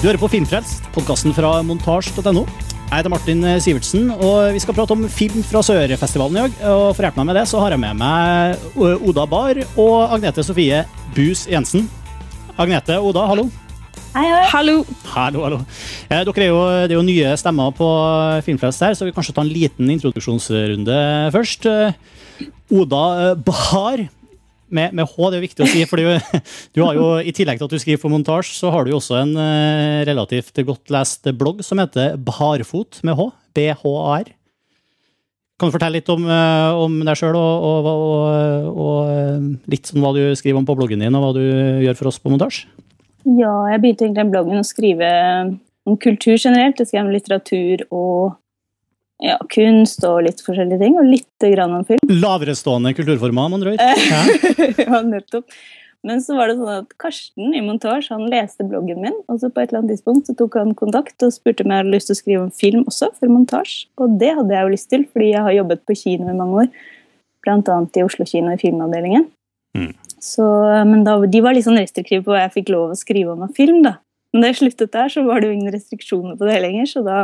Du hører på Filmfrelst, podkasten fra montasj.no. Jeg heter Martin Sivertsen, og vi skal prate om film fra Sørfestivalen i dag. Og For å hjelpe meg med det, så har jeg med meg Oda Bar og Agnete Sofie Bus Jensen. Agnete, Oda, hallo. Hei, hei. Hallo. Hallo, hallo. Eh, dere er jo, det er jo nye stemmer på Filmfrelst her, så vi kan kanskje ta en liten introduksjonsrunde først. Eh, Oda eh, Bar med, med, H, det er jo viktig å si. for du har jo, I tillegg til at du skriver for montasje, så har du jo også en uh, relativt godt lest blogg som heter Barfot med H. BHR. Kan du fortelle litt om, uh, om deg sjøl og, og, og, og, litt sånn hva du skriver om på bloggen din, og hva du gjør for oss på montasje? Ja, jeg begynte egentlig bloggen å skrive om kultur generelt. Jeg skrev om litteratur og ja, kunst og litt forskjellige ting, og litt grann om film. Laverestående kulturformer, med andre ord. ja, nettopp. Men så var det sånn at Karsten i montasje han leste bloggen min, og så på et eller annet tidspunkt så tok han kontakt og spurte om jeg hadde lyst til å skrive om film også, for montasje. Og det hadde jeg jo lyst til, fordi jeg har jobbet på kino i mange år. Blant annet i Oslo kino i filmavdelingen. Mm. Så, men da, de var litt sånn restriktive på hva jeg fikk lov å skrive om av film. da. Men da jeg sluttet der, så var det jo ingen restriksjoner på det lenger, så da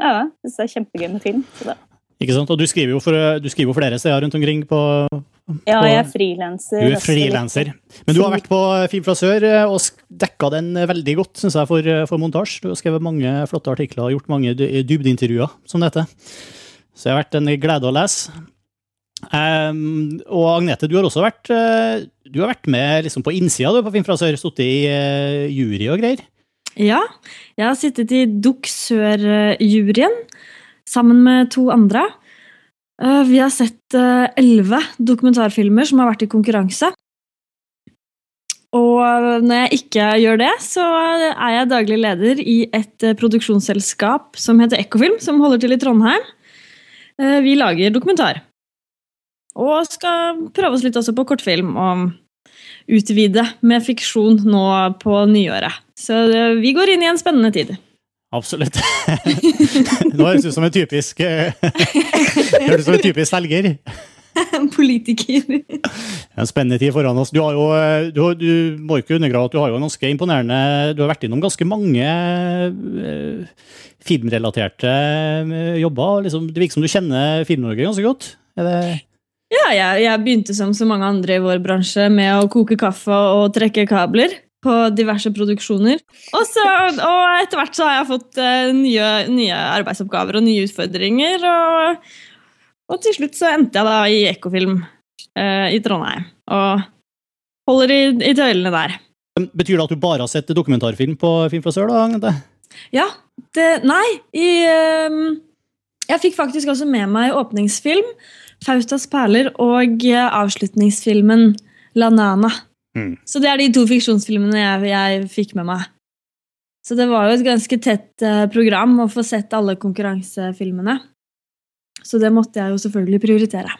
ja, jeg syns det er kjempegøy med film. Ikke sant? Og du skriver jo for, du skriver jo flere steder rundt omkring på, på Ja, jeg er frilanser. Du er frilanser. Men du har vært på Film fra sør eh, og dekka den veldig godt, syns jeg, for, for montasje. Du har skrevet mange flotte artikler og gjort mange dybdeintervjuer, som det heter. Så det har vært en glede å lese. Um, og Agnete, du har også vært, du har vært med liksom, på innsida du, på Film fra sør. Sittet i uh, jury og greier. Ja, jeg har sittet i Dukk Sør-juryen sammen med to andre. Eh, vi har sett eh, elleve dokumentarfilmer som har vært i konkurranse. Og når jeg ikke gjør det, så er jeg daglig leder i et eh, produksjonsselskap som heter Ekkofilm, som holder til i Trondheim. Vi lager dokumentar. Og skal prøve oss litt også på kortfilm. og utvide med fiksjon nå på nyåret. Så vi går inn i en spennende tid. Absolutt. Nå høres ut som en typisk eh, Høres ut som en typisk selger. Politiker. En spennende tid foran oss. Du, har jo, eh, du, du må ikke undergrave at du har jo ganske imponerende Du har vært innom ganske mange eh, filmrelaterte jobber. Liksom, det virker som du kjenner Film-Norge ganske godt? Er det ja, jeg, jeg, begynte som så mange andre i vår bransje med å koke kaffe og trekke kabler på diverse produksjoner. Og, så, og etter hvert så har jeg fått uh, nye, nye, arbeidsoppgaver og nye utfordringer. Og, og, til slutt så endte jeg da i Ekofilm uh, i Trondheim. Og holder i, i, tøylene der. Betyr det at du bare har sett dokumentarfilm på Film fra Sør? da, Agnete? Ja. Det, nei. I, um, jeg fikk faktisk også med meg åpningsfilm. Faustas perler og eh, avslutningsfilmen La Nana. Mm. Så det er de to fiksjonsfilmene jeg, jeg, fikk med meg. Så det var jo et ganske tett uh, program å få sett alle konkurransefilmene. Så det måtte jeg jo selvfølgelig prioritere.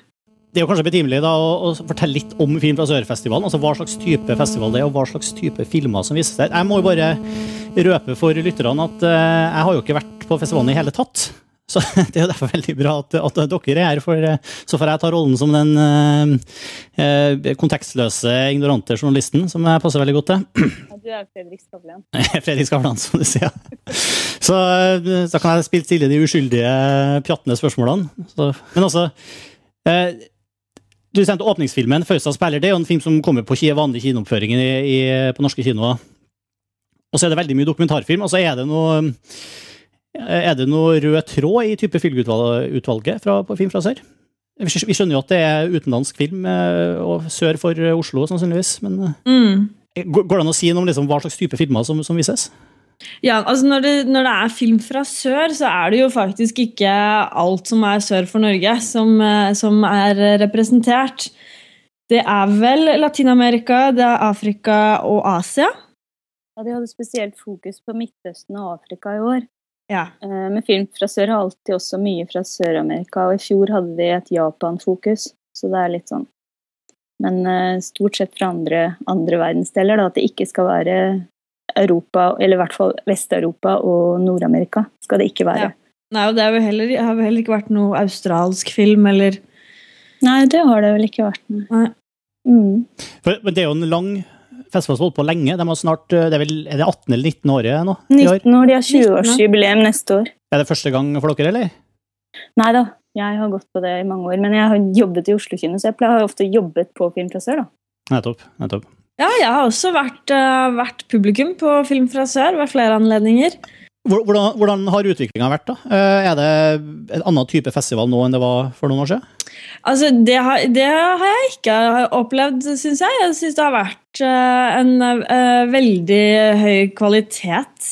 Det er jo kanskje betimelig da, å, å, fortelle litt om Film fra Sør-festivalen. altså Hva slags type festival det er, og hva slags type filmer som vises der. Jeg må jo bare røpe for lytterne at uh, jeg har jo ikke vært på festivalen i hele tatt. Så Det er jo derfor veldig bra at, at, dere er her, for eh, så får jeg ta rollen som den eh, eh, kontekstløse, ignorante journalisten, som jeg passer veldig godt til. Ja, du er Fredrik Skavlan. Fredrik Skavlan, som du sier. Så eh, da kan jeg spille stille de uskyldige, pjattende spørsmålene. Så, men altså eh, Du sendte åpningsfilmen 'Fausta spiller'. Det er jo en film som kommer på vanlig kinooppføring på norske kinoer. Og så er det veldig mye dokumentarfilm. Og så er det noe er det noe rød tråd i type filmutvalget fra, på Film fra sør? Vi skjønner jo at det er utenlandsk film, eh, og sør for Oslo sannsynligvis. Men eh, mm. går det an å si noe om liksom, hva slags type filmer som, som vises? Ja, altså når det, når det, er film fra sør, så er det jo faktisk ikke alt som er sør for Norge, som, eh, som er representert. Det er vel Latin-Amerika, det er Afrika og Asia. Ja, De hadde spesielt fokus på Midtøsten og Afrika i år. Ja. Eh, men film fra sør har alltid også mye fra Sør-Amerika, og i fjor hadde de et Japan-fokus, så det er litt sånn. Men uh, stort sett fra andre, andre verdensdeler, da, at det ikke skal være Europa, eller i hvert fall Vest-Europa og Nord-Amerika skal det ikke være. Ja. Nei, og det har vel heller, har heller ikke vært noe australsk film, eller Nei, det har det vel ikke vært. Nei. Mm. For, men det er jo en lang festival har holdt på lenge. De har snart, det er, vel, er det 18 eller 19 år nå? 19 år, De har 20-årsjubileum neste år. Er det første gang for dere, eller? Nei da, jeg har gått på det i mange år. Men jeg har jobbet i Oslo kino, så jeg har ofte jobbet på Film fra sør. da. Nettopp. nettopp. Ja, jeg har også vært, uh, vært publikum på Film fra sør ved flere anledninger. Hvordan, hvordan har utviklinga vært? da? Uh, er det en annen type festival nå enn det var for noen år siden? Altså, det har, det har jeg ikke opplevd, syns jeg. Jeg syns det har vært uh, en uh, veldig høy kvalitet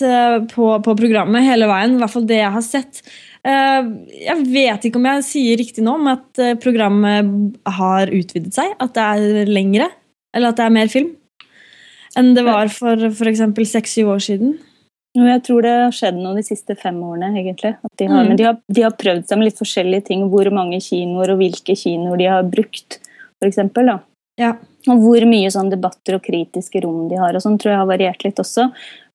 på, på, programmet hele veien. I hvert fall det jeg har sett. jeg vet ikke om jeg sier riktig nå om at programmet har utvidet seg. At det er lengre. Eller at det er mer film. Enn det var for f.eks. seks-syv år siden. Jeg tror det har skjedd noe de siste fem årene. egentlig. De har, mm. Men de har, de har, prøvd seg med litt forskjellige ting. Hvor mange kinoer og hvilke kinoer de har brukt, f.eks. Ja. Og hvor mye sånn debatter og kritiske rom de har. og sånn tror jeg har variert litt også.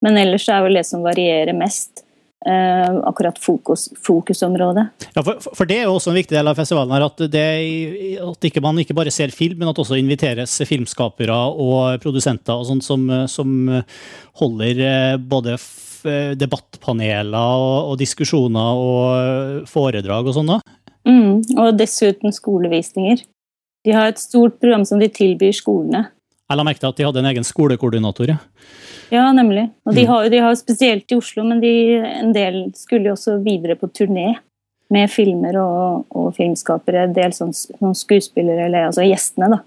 Men ellers er vel det som varierer mest, akkurat fokus, fokusområdet. Ja, for, for, det er jo også en viktig del av festivalen her, at, det, at ikke man ikke bare ser film, men at også inviteres filmskapere og produsenter og sånt som, som holder eh, både Eh, debattpaneler og, og diskusjoner og foredrag og sånn? Mm, og dessuten skolevisninger. De har et stort program som de tilbyr skolene. Jeg la merke til at de hadde en egen skolekoordinator. Ja, ja nemlig. Og de mm. har, de har spesielt i Oslo, men de, en del skulle jo også videre på turné med filmer og, og filmskapere. En del sånn, sånn skuespillere, eller altså gjestene, da.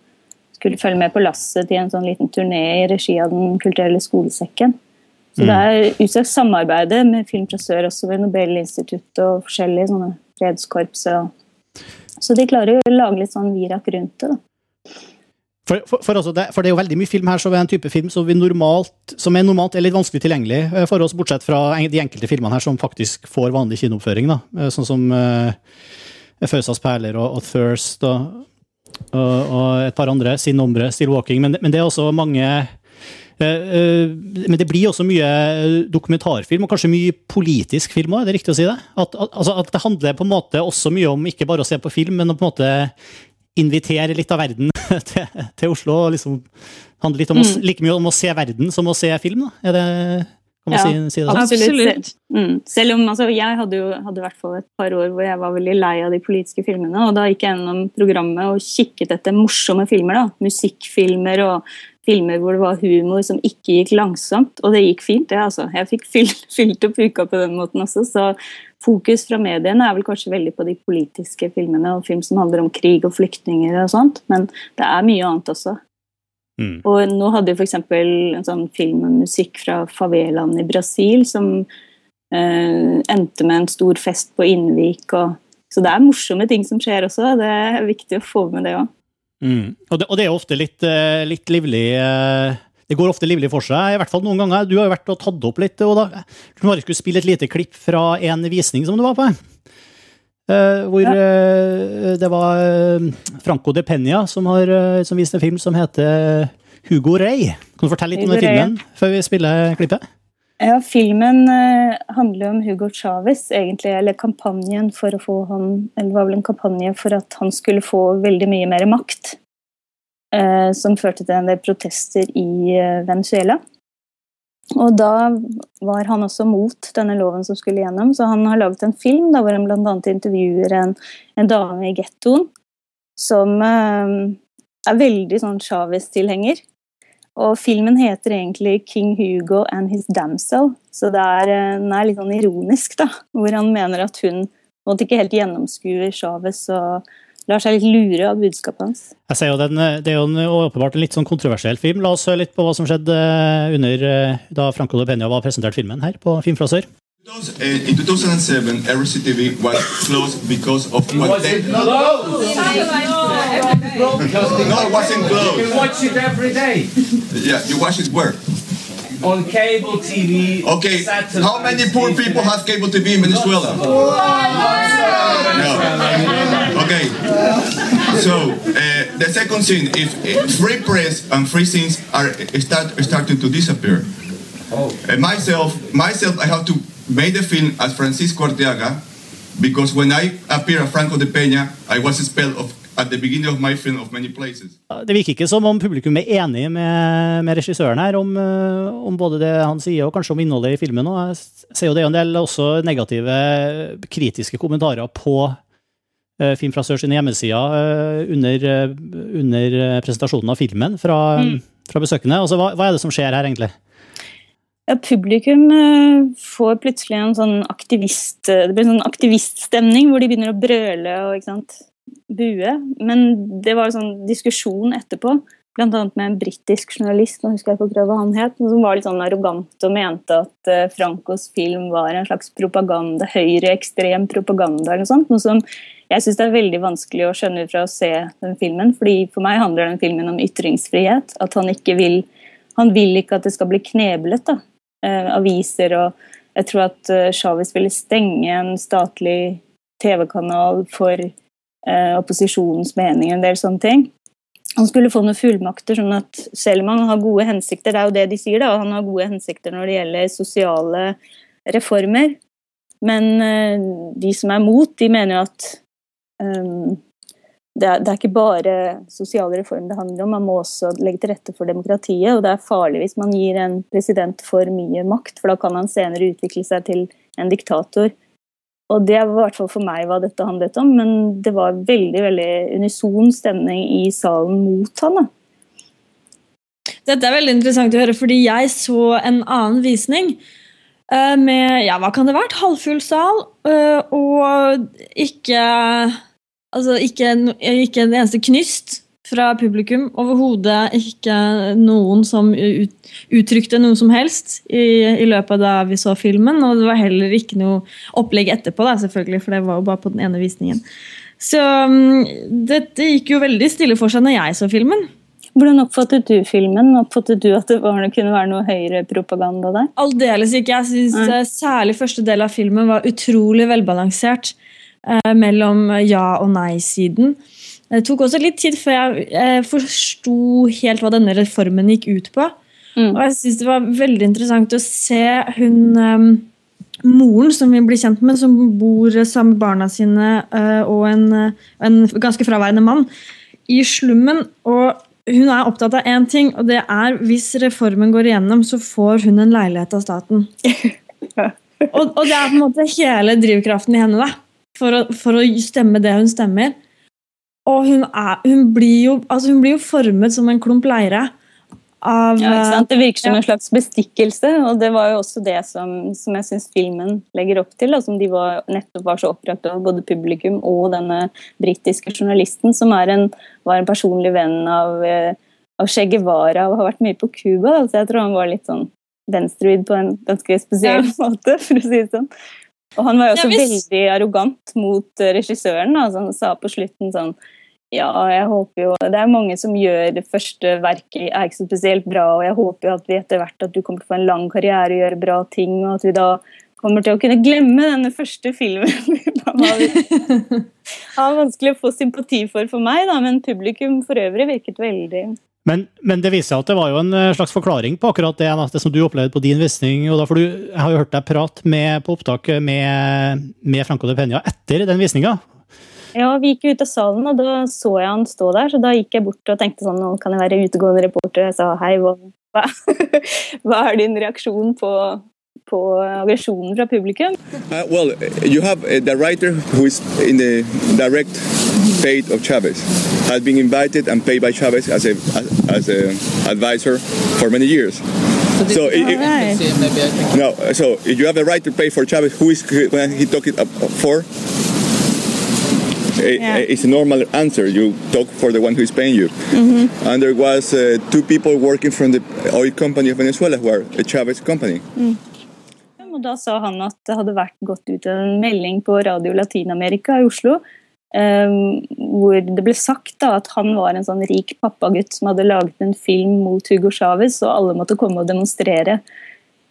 Skulle følge med på lasset til en sånn liten turné i regi av Den kulturelle skolesekken. Så det er utstrakt samarbeid med Film fra sør, også ved Nobelinstituttet og forskjellige sånne fredskorps. Så de klarer jo å lage litt sånn virak rundt det. da. For, for, for, altså det, for, det, er jo veldig mye film her som er en type film som, normalt, som er normalt er litt vanskelig tilgjengelig eh, for oss, bortsett fra de enkelte filmene her som faktisk får vanlig kinooppføring. da. Eh, sånn som uh, Fausas perler og, og Thirst og, og, og, et par andre. Sin Ombre, Still Walking. Men, men det er også mange Eh, eh, men det blir også mye dokumentarfilm, og kanskje mye politisk film òg, er det riktig å si det? At, altså, at, det handler på en måte også mye om ikke bare å se på film, men å på en måte invitere litt av verden til, til Oslo. og liksom handler litt om mm. å, like mye om å se verden som å se film. Da. Er det kan man ja, si, si det sånn? Absolutt. Mm. Selv om altså, jeg hadde jo hadde i hvert fall et par år hvor jeg var veldig lei av de politiske filmene. og Da gikk jeg gjennom programmet og kikket etter morsomme filmer. da, Musikkfilmer og filmer hvor det var humor som ikke gikk langsomt. Og det gikk fint, det. altså. Jeg fikk fylt, fylt opp uka på den måten også. Så fokus fra mediene er vel kanskje veldig på de politiske filmene og film som handler om krig og flyktninger og sånt, men det er mye annet også. Mm. Og nå hadde vi f.eks. en sånn film med musikk fra favelaen i Brasil som eh, endte med en stor fest på Innvik. Og, så det er morsomme ting som skjer også. Det er viktig å få med det òg. Mm. Og, og, det, er ofte litt, eh, litt, livlig eh, Det går ofte livlig for seg, i hvert fall noen ganger. Du har jo vært og tatt opp litt. og da, Du bare skulle spille et lite klipp fra en visning som du var på. Uh, hvor uh, det var Franco de Penya som, har, uh, som viste en film som heter Hugo Rey. Kan du fortelle litt Hugo om den filmen Rey. før vi spiller klippet? Ja, Filmen handler om Hugo Chávez, egentlig, eller kampanjen for å få han Eller var vel en kampanje for at han skulle få veldig mye mer makt. Som førte til en del protester i Venezuela. Og da var han også mot denne loven som skulle gjennom, så han har laget en film da, hvor han bl.a. intervjuer en, en, dame i gettoen som eh, er veldig sånn Chávez-tilhenger. Og filmen heter egentlig 'King Hugo and His Damsel', så det er, eh, den er litt sånn ironisk, da. Hvor han mener at hun måtte ikke helt gjennomskue Chávez og lar seg litt lure av budskapet hans. Jeg ser jo den, Det er jo en, åpenbart en litt sånn kontroversiell film. La oss høre litt på hva som skjedde eh, under eh, da Franco de Peña var presentert filmen her på Film sør. In 2007, RCTV TV was closed because of what they... No, no, it wasn't closed. You can watch it every day. Yeah, you watch it where? On cable TV. Okay, how many poor people have cable TV in Venezuela? No. Okay. So uh, the second thing, if, if free press and free things are start starting to disappear, oh. uh, myself, myself, I have to make the film as Francisco Arteaga because when I appear at Franco de Peña, I was expelled of Det virker ikke som om publikum er enig med, med regissøren her om, eh, om, både det han sier og kanskje om innholdet i filmen. Og jeg ser jo det er en del også negative, kritiske kommentarer på uh, Film fra Sør sine hjemmesider uh, under, uh, under, presentasjonen av filmen fra, mm. fra besøkende. Altså, hva, hva er det som skjer her, egentlig? Ja, publikum får plutselig en sånn aktivist, det blir en sånn aktiviststemning hvor de begynner å brøle og ikke sant, bue. Men det var en sånn diskusjon etterpå, bl.a. med en britisk journalist nå husker jeg ikke hva han het, som var litt sånn arrogant og mente at uh, Francos film var en slags propaganda, høyreekstrem propaganda eller noe sånt. Noe som jeg syns er veldig vanskelig å skjønne ut fra å se den filmen. fordi For meg handler den filmen om ytringsfrihet. At han ikke vil Han vil ikke at det skal bli kneblet. da, uh, Aviser og Jeg tror at uh, Chavez ville stenge en statlig TV-kanal for eh, opposisjonens mening, en del sånne ting. Han skulle få noen fullmakter, sånn at selv om han har gode hensikter, det er jo det de sier, da, han har gode hensikter når det gjelder sosiale reformer, men eh, de som er mot, de mener jo at um, det, er, det er, ikke bare sosiale reformer det handler om, man må også legge til rette for demokratiet. Og det er farlig hvis man gir en president for mye makt, for da kan han senere utvikle seg til en diktator. Og det var i hvert fall for meg hva dette handlet om, men det var veldig veldig unison stemning i salen mot han. Da. Dette er veldig interessant å høre, fordi jeg så en annen visning uh, med ja, hva kan det ha vært, halvfull sal, uh, og ikke Altså ikke, ikke en eneste knyst fra publikum. Overhodet ikke noen som ut, uttrykte noe som helst i, i, løpet da vi så filmen. Og det var heller ikke noe opplegg etterpå, da, selvfølgelig, for det var jo bare på den ene visningen. Så um, dette gikk jo veldig stille for seg når jeg så filmen. Hvordan oppfattet du filmen? Oppfattet du at det, var, kunne være noe høyrepropaganda der? Aldeles ikke. Jeg synes eh, Særlig første del av filmen var utrolig velbalansert eh, mellom ja- og nei-siden. Det tok også litt tid før jeg, jeg forsto helt hva denne reformen gikk ut på. Mm. Og jeg synes det var veldig interessant å se hun um, moren som vi blir kjent med, som bor sammen med barna sine uh, og en, en, ganske fraværende mann, i slummen. Og hun er opptatt av én ting, og det er hvis reformen går igjennom, så får hun en leilighet av staten. og, og, det er på en måte hele drivkraften i henne da, for å, for å stemme det hun stemmer. Og hun, er, hun, blir jo, altså hun, blir jo, formet som en klump leire. Av, ja? Det virker som ja. en slags bestikkelse, og det var jo også det som, som jeg syns filmen legger opp til. Og som de var, nettopp var så opprørt av, både publikum og denne britiske journalisten, som en, var en personlig venn av, eh, av Che Guevara og har vært mye på Cuba. Så jeg tror han var litt sånn venstrevidd på en ganske spesiell ja. måte, for å si det sånn. Og han var jo også ja, hvis... veldig arrogant mot eh, regissøren. Altså, han sa på slutten sånn Ja, jeg håper jo Det er mange som gjør det første verket er ikke så spesielt bra, og jeg håper jo at vi etter hvert at du kommer til å få en lang karriere og gjøre bra ting, og at vi da kommer til å kunne glemme denne første filmen. det var vanskelig å få sympati for for meg, da, men publikum for øvrig virket veldig men, men, det viser seg at det var jo en eh, slags forklaring på akkurat det, det som du opplevde på din visning. og da får du, Jeg har jo hørt deg prate med, på opptak med, med Franco de Penya etter den visninga. Ja, vi gikk ut av salen, og da så jeg han stå der. Så da gikk jeg bort og tenkte sånn Nå kan jeg være utegående reporter. Jeg sa hei, hva, hva er din reaksjon på, på aggresjonen fra publikum? Uh, well, you have uh, the writer who is in the direct fate of Chavez has been invited and paid by Chavez as a as, a advisor for many years. So, so it, it, right. no, so if you have the right to pay for Chavez, who is when he talking for? Yeah. It's a normal answer. You talk for the one who is paying you. Mm -hmm. And there was uh, two people working from the oil company of Venezuela who are a Chavez company. Mm. Og da sa han at det hadde vært gått ut en melding på Radio Latin-Amerika i Oslo Um, hvor det ble sagt da, at han var en sånn rik pappagutt som hadde laget en film mot Hugo Chávez, og alle måtte komme og demonstrere.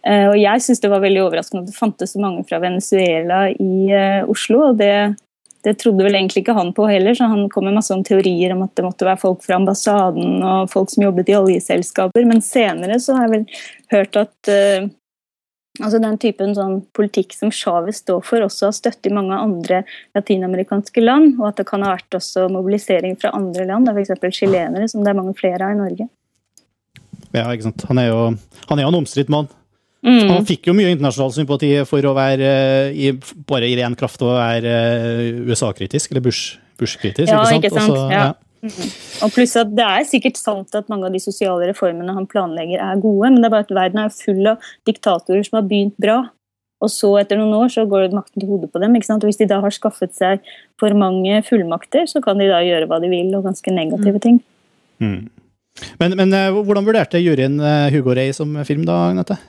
Uh, og Jeg syns det var veldig overraskende at det fantes så mange fra Venezuela i uh, Oslo. og det, det, trodde vel egentlig ikke han på heller, så han kom med masse om teorier om at det måtte være folk fra ambassaden og folk som jobbet i oljeselskaper. Men senere så har jeg vel hørt at uh, Altså Den typen sånn politikk som Chávez står for, også har støtte i mange andre latinamerikanske land. Og at det kan ha vært også mobilisering fra andre land, f.eks. chilenere, som det er mange flere av i Norge. Ja, ikke sant. Han er jo, han er jo en omstridt mann. Mm. Han fikk jo mye internasjonal sympati for å være eh, i, bare i ren kraft å være eh, USA-kritisk, eller Bush-kritisk. Ja, ikke sant? ikke sant? Også, ja. Ja. Og pluss at Det er sikkert sant at mange av de sosiale reformene han planlegger, er gode, men det er bare at verden er full av diktatorer som har begynt bra. Og så etter noen år så går makten til hodet på dem. ikke sant? Og Hvis de da har skaffet seg for mange fullmakter, så kan de da gjøre hva de vil, og ganske negative ting. Mm. Men, men eh, hvordan vurderte juryen eh, Hugo Rey som film, da, Agnete?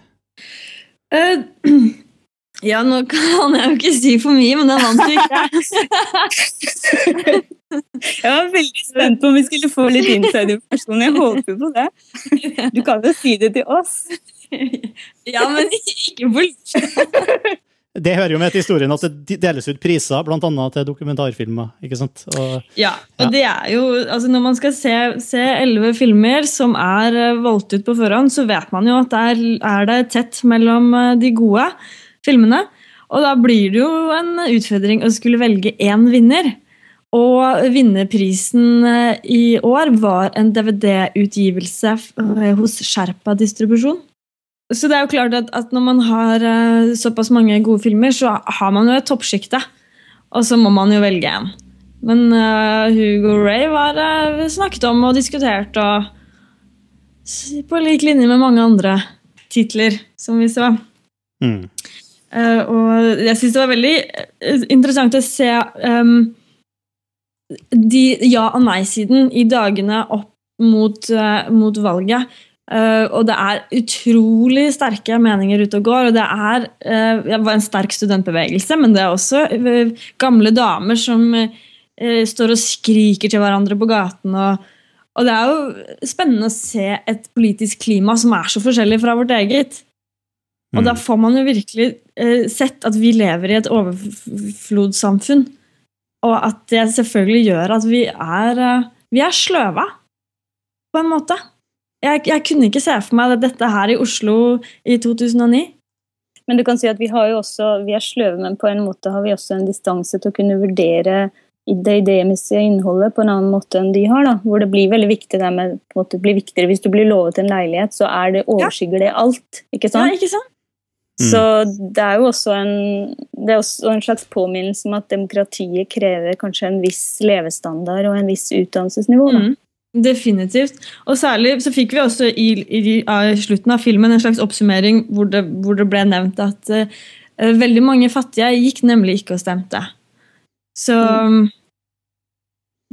Eh, ja, nå kan jeg jo ikke si for mye, men den vant jo ikke. Jeg var veldig spent på om vi skulle få litt inside-informasjon. Jeg håper på det. Du kan jo si det til oss. Ja, men ikke på Det hører jo med til historien at det deles ut priser, bl.a. til dokumentarfilmer. ikke sant? Og, Ja, og det er jo altså Når man skal se se elleve filmer som er eh, valgt ut på forhånd, så vet man jo at der er det tett mellom eh, de gode filmene. Og da blir det jo en utfordring å skulle velge én vinner. Og vinnerprisen eh, i år var en DVD-utgivelse eh, hos Sherpa Distribusjon. Så det er jo klart at, at når man har eh, såpass mange gode filmer, så har man jo et toppsjikte. Og så må man jo velge en. Men uh, Hugo Ray var uh, snakket om og diskutert og på lik linje med mange andre titler som vi så. mm. Eh, og jeg syns det var veldig eh, interessant å se um, de ja- og nei-siden i dagene opp mot, uh, mot valget. Uh, og det er utrolig sterke meninger ute og går. Og det er det var en sterk studentbevegelse, men det er også gamle damer som står og skriker til hverandre på gaten. Og, og det er jo spennende å se et politisk klima som er så forskjellig fra vårt eget. Og Mm. da får man jo virkelig eh, sett at vi lever i et overflodssamfunn. Og at det selvfølgelig gjør at vi er, eh, vi er sløva, på en måte. Jeg, jeg kunne ikke se for meg dette her i Oslo i 2009. Men du kan si at vi har jo også, vi er sløve, men på en måte har vi også en distanse til å kunne vurdere det idémessige innholdet på en annen måte enn de har. da, Hvor det blir veldig viktig det med, på en måte blir viktigere. Hvis du blir lovet en leilighet, så er det overskygger det alt. ikke sant? Ja, ikke sant? Så det er jo også en, det er også en slags påminnelse om at demokratiet krever kanskje en viss levestandard og en viss utdannelsesnivå. da. Mm, definitivt. Og særlig så fikk vi også i, i, i slutten av filmen en slags oppsummering hvor det, hvor det ble nevnt at uh, veldig mange fattige gikk nemlig ikke og stemte. Så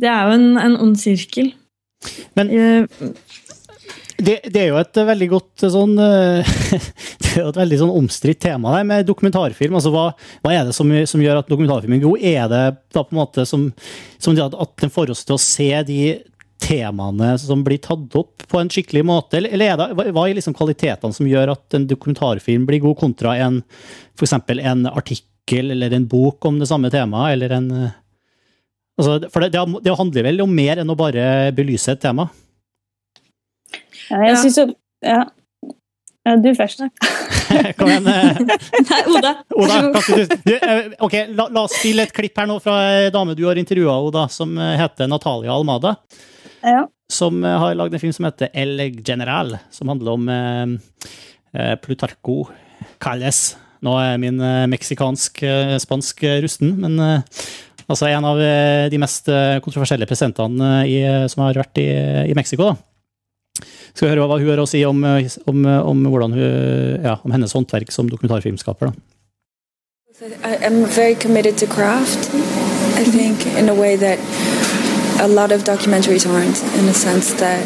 det er jo en, en ond sirkel. Men Eh, det, det er jo et veldig godt sånn eh, Det er jo et veldig sånn omstridt tema der med dokumentarfilm. altså Hva, hva er det som, som gjør at dokumentarfilm er god? Er det da på en måte som, som at, at den får oss til å se de temaene som blir tatt opp på en skikkelig måte? Eller, er det, hva- er liksom kvalitetene som gjør at en dokumentarfilm blir god, kontra en f.eks. en artikkel eller en bok om det samme temaet? eller en... eh, Altså, for det, det handler vel om mer enn å bare belyse et tema? Ja, jeg Ja. synes jo, ja. du først. da. Kom igjen. eh, nei, Oda. Oda, du, eh, ok, la, la oss spille et klipp her nå fra ei dame du har intervjua, Oda, som eh, heter Natalia Almada. Ja. Som eh, har lagd en film som heter El General, som handler om eh, eh, Plutarco Calles. Nå er min eh, meksikansk-spansk rusten, men eh, altså en av eh, de mest eh, kontroversielle presidentene som har vært i, i Mexico. da. Skal vi høre hva hun har å si om, eh, om, om, hvordan hun, ja, om hennes håndverk som dokumentarfilmskaper. da. I, I'm very committed to craft, I think, in a way that a lot of documentaries aren't, in the sense that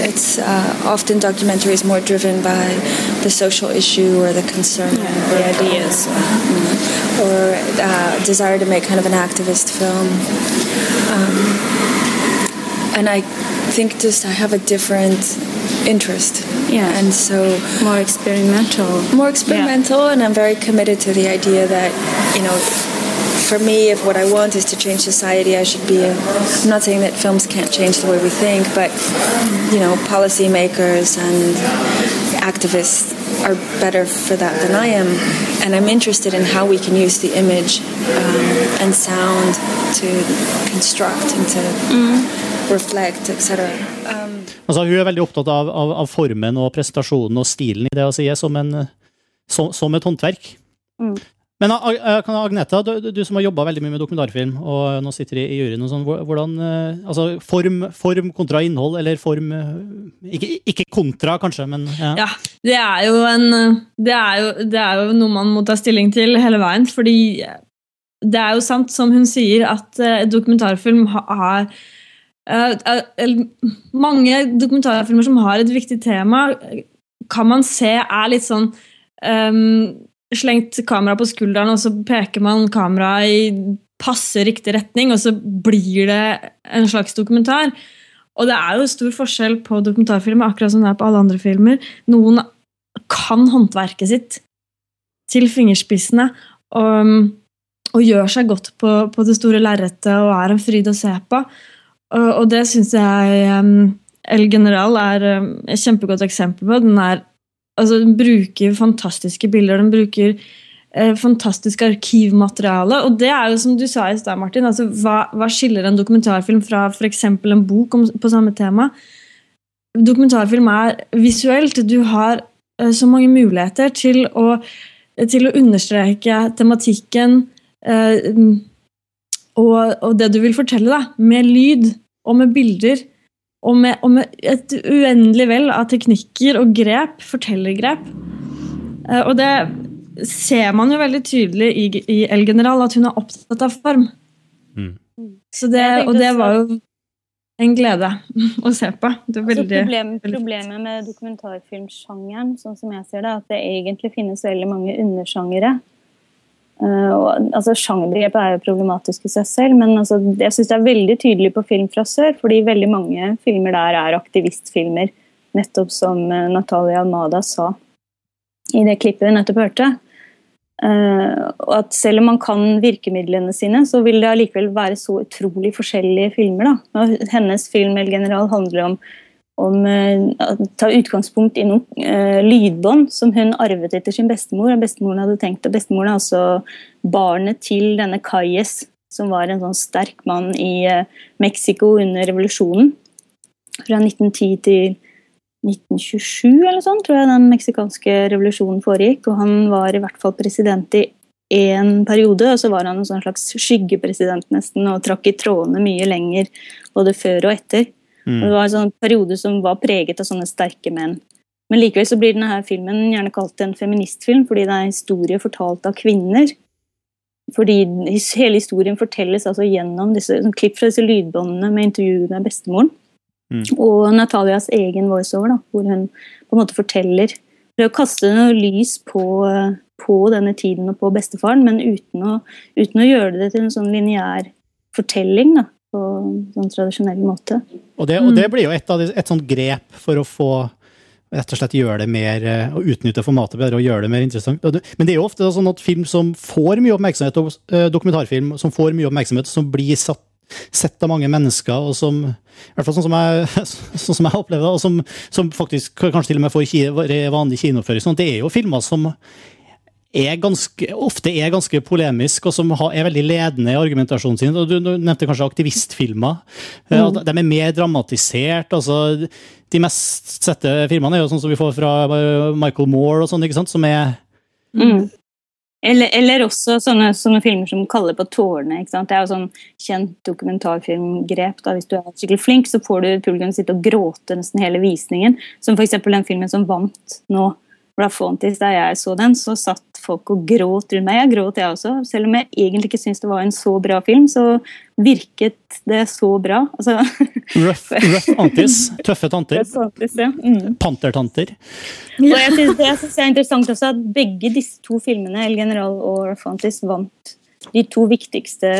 it's uh, often documentaries more driven by the social issue or the concern, or the ideas. Mm. or uh, desire to make kind of an activist film. Um, and I think just I have a different interest. Yeah. And so More experimental. more experimental and i'm very committed to the idea that you know for me if what i want is to change society i should be i'm not saying that films can't change the way we think but you know policymakers and activists are better for that than I am, and I'm interested in how we can use the image um, and sound to construct and to reflect. Um, Altså, hun er veldig opptatt av, av, av formen og presentasjonen og stilen i det hun sier, som, en, som, som et håndverk. Mm. Men Ag- Ag- Agneta, du, du som har jobba veldig mye med dokumentarfilm, og nå sitter i, i juryen, og sånn, hvordan eh, Altså, form, form kontra innhold, eller form eh, Ikke, ikke kontra, kanskje, men ja. Ja, det er jo en det er jo, det er jo noe man må ta stilling til hele veien, fordi det er jo sant, som hun sier, at eh, dokumentarfilm ha- har Mange dokumentarfilmer som har et viktig tema, kan man se er litt sånn um, Slengt kamera på skulderen, og så peker man kameraet i passe riktig retning, og så blir det en slags dokumentar. Og det er jo stor forskjell på dokumentarfilmer, akkurat som det er på alle andre filmer. Noen kan håndverket sitt til fingerspissene og, og gjør seg godt på, på det store lerretet og er en fryd å se på. Og, det syns jeg um, El General er um, et kjempegodt eksempel på. Den, er, altså, den bruker fantastiske bilder. Den bruker eh, fantastisk arkivmateriale. Og det er jo som du sa i stad, Martin. Altså, hva, hva skiller en dokumentarfilm fra f.eks. en bok om, på samme tema? Dokumentarfilm er visuelt. Du har eh, så mange muligheter til å, til å understreke tematikken eh, og, og det du vil fortelle, da, med lyd og med bilder. Og med, og med et uendelig vell av teknikker og grep, fortellergrep. Eh, og det ser man jo veldig tydelig i, i El General, at hun er opptatt av form. Mm. Så det, og det var jo en glede å se på. Det er Altså, problem, problemet med dokumentarfilmsjangeren, sånn som jeg ser det, at det egentlig finnes veldig mange undersjangere. Eh, og, altså, Sjangerbegrepet er jo problematisk i seg selv, men altså, jeg syns det er veldig tydelig på Film fra sør, fordi veldig mange filmer der er aktivistfilmer, nettopp som eh, Natalia Almada sa i det klippet vi nettopp hørte. Uh, og at selv om man kan virkemidlene sine, så vil det allikevel være så utrolig forskjellige filmer. Da. Og hennes film El General handler om, om eh, ta utgangspunkt i noen uh, lydbånd som hun arvet etter sin bestemor. Og bestemoren hadde tenkt, og bestemoren er altså barnet til denne Calles, som var en sånn sterk mann i uh, Mexico under revolusjonen. Fra 1910 til 1927 eller sånn, tror jeg den meksikanske revolusjonen foregikk. Og han var i hvert fall president i én periode, og så var han en sånn slags skyggepresident nesten, og trakk i trådene mye lenger både før og etter. Og det var en sånn periode som var preget av sånne sterke menn. Men likevel så blir denne her filmen gjerne kalt en feministfilm, fordi det er en historie fortalt av kvinner. Fordi hele historien fortelles altså gjennom disse, sånn klipp fra disse lydbåndene med intervju med bestemoren. Mm. Og Natalias egen voiceover, da, hvor hun på en måte forteller Prøver å kaste noe lys på, på denne tiden og på bestefaren, men uten å, uten å gjøre det til en sånn lineær fortelling. da, på sånn tradisjonell måte. Og det, og det blir jo et, av de, et sånt grep for å få rett og slett gjøre det mer, og å utnytte formatet bedre og gjøre det mer interessant. Men det er jo ofte sånn at film som får mye oppmerksomhet, og eh, dokumentarfilm som får mye oppmerksomhet, som blir satt, sett av mange mennesker, og som i hvert fall sånn som jeg, sånn som jeg opplever det, og som, som faktisk kanskje til og med får vanlig kinoføring, sånn, det er jo filmer som er ganske, ofte er ganske polemisk, og som er veldig ledende i argumentasjonen sin. Du, du nevnte kanskje aktivistfilmer. Mm. at De er mer dramatisert. altså De mest sette filmene er jo sånn som vi får fra eh, Michael Moore, og sånn, ikke sant, som er Mm. Eller, eller også sånne, sånne filmer som kaller på tårene. ikke sant? Det er jo sånn kjent dokumentarfilmgrep. da, Hvis du er skikkelig flink, så får du publikum sitte og gråte nesten hele visningen. Som f.eks. den filmen som vant nå, Blafontis, da jeg så den, så satt folk og gråt rundt meg. Jeg gråt, jeg også. Selv om jeg egentlig ikke syntes det var en så bra film, så virket det så bra. Altså, rough, rough antis. Tøffe tanter. Ja. Mm. Pantertanter. Og jeg synes, det jeg synes er interessant også at begge disse to filmene, El General og Rafantis, vant de to viktigste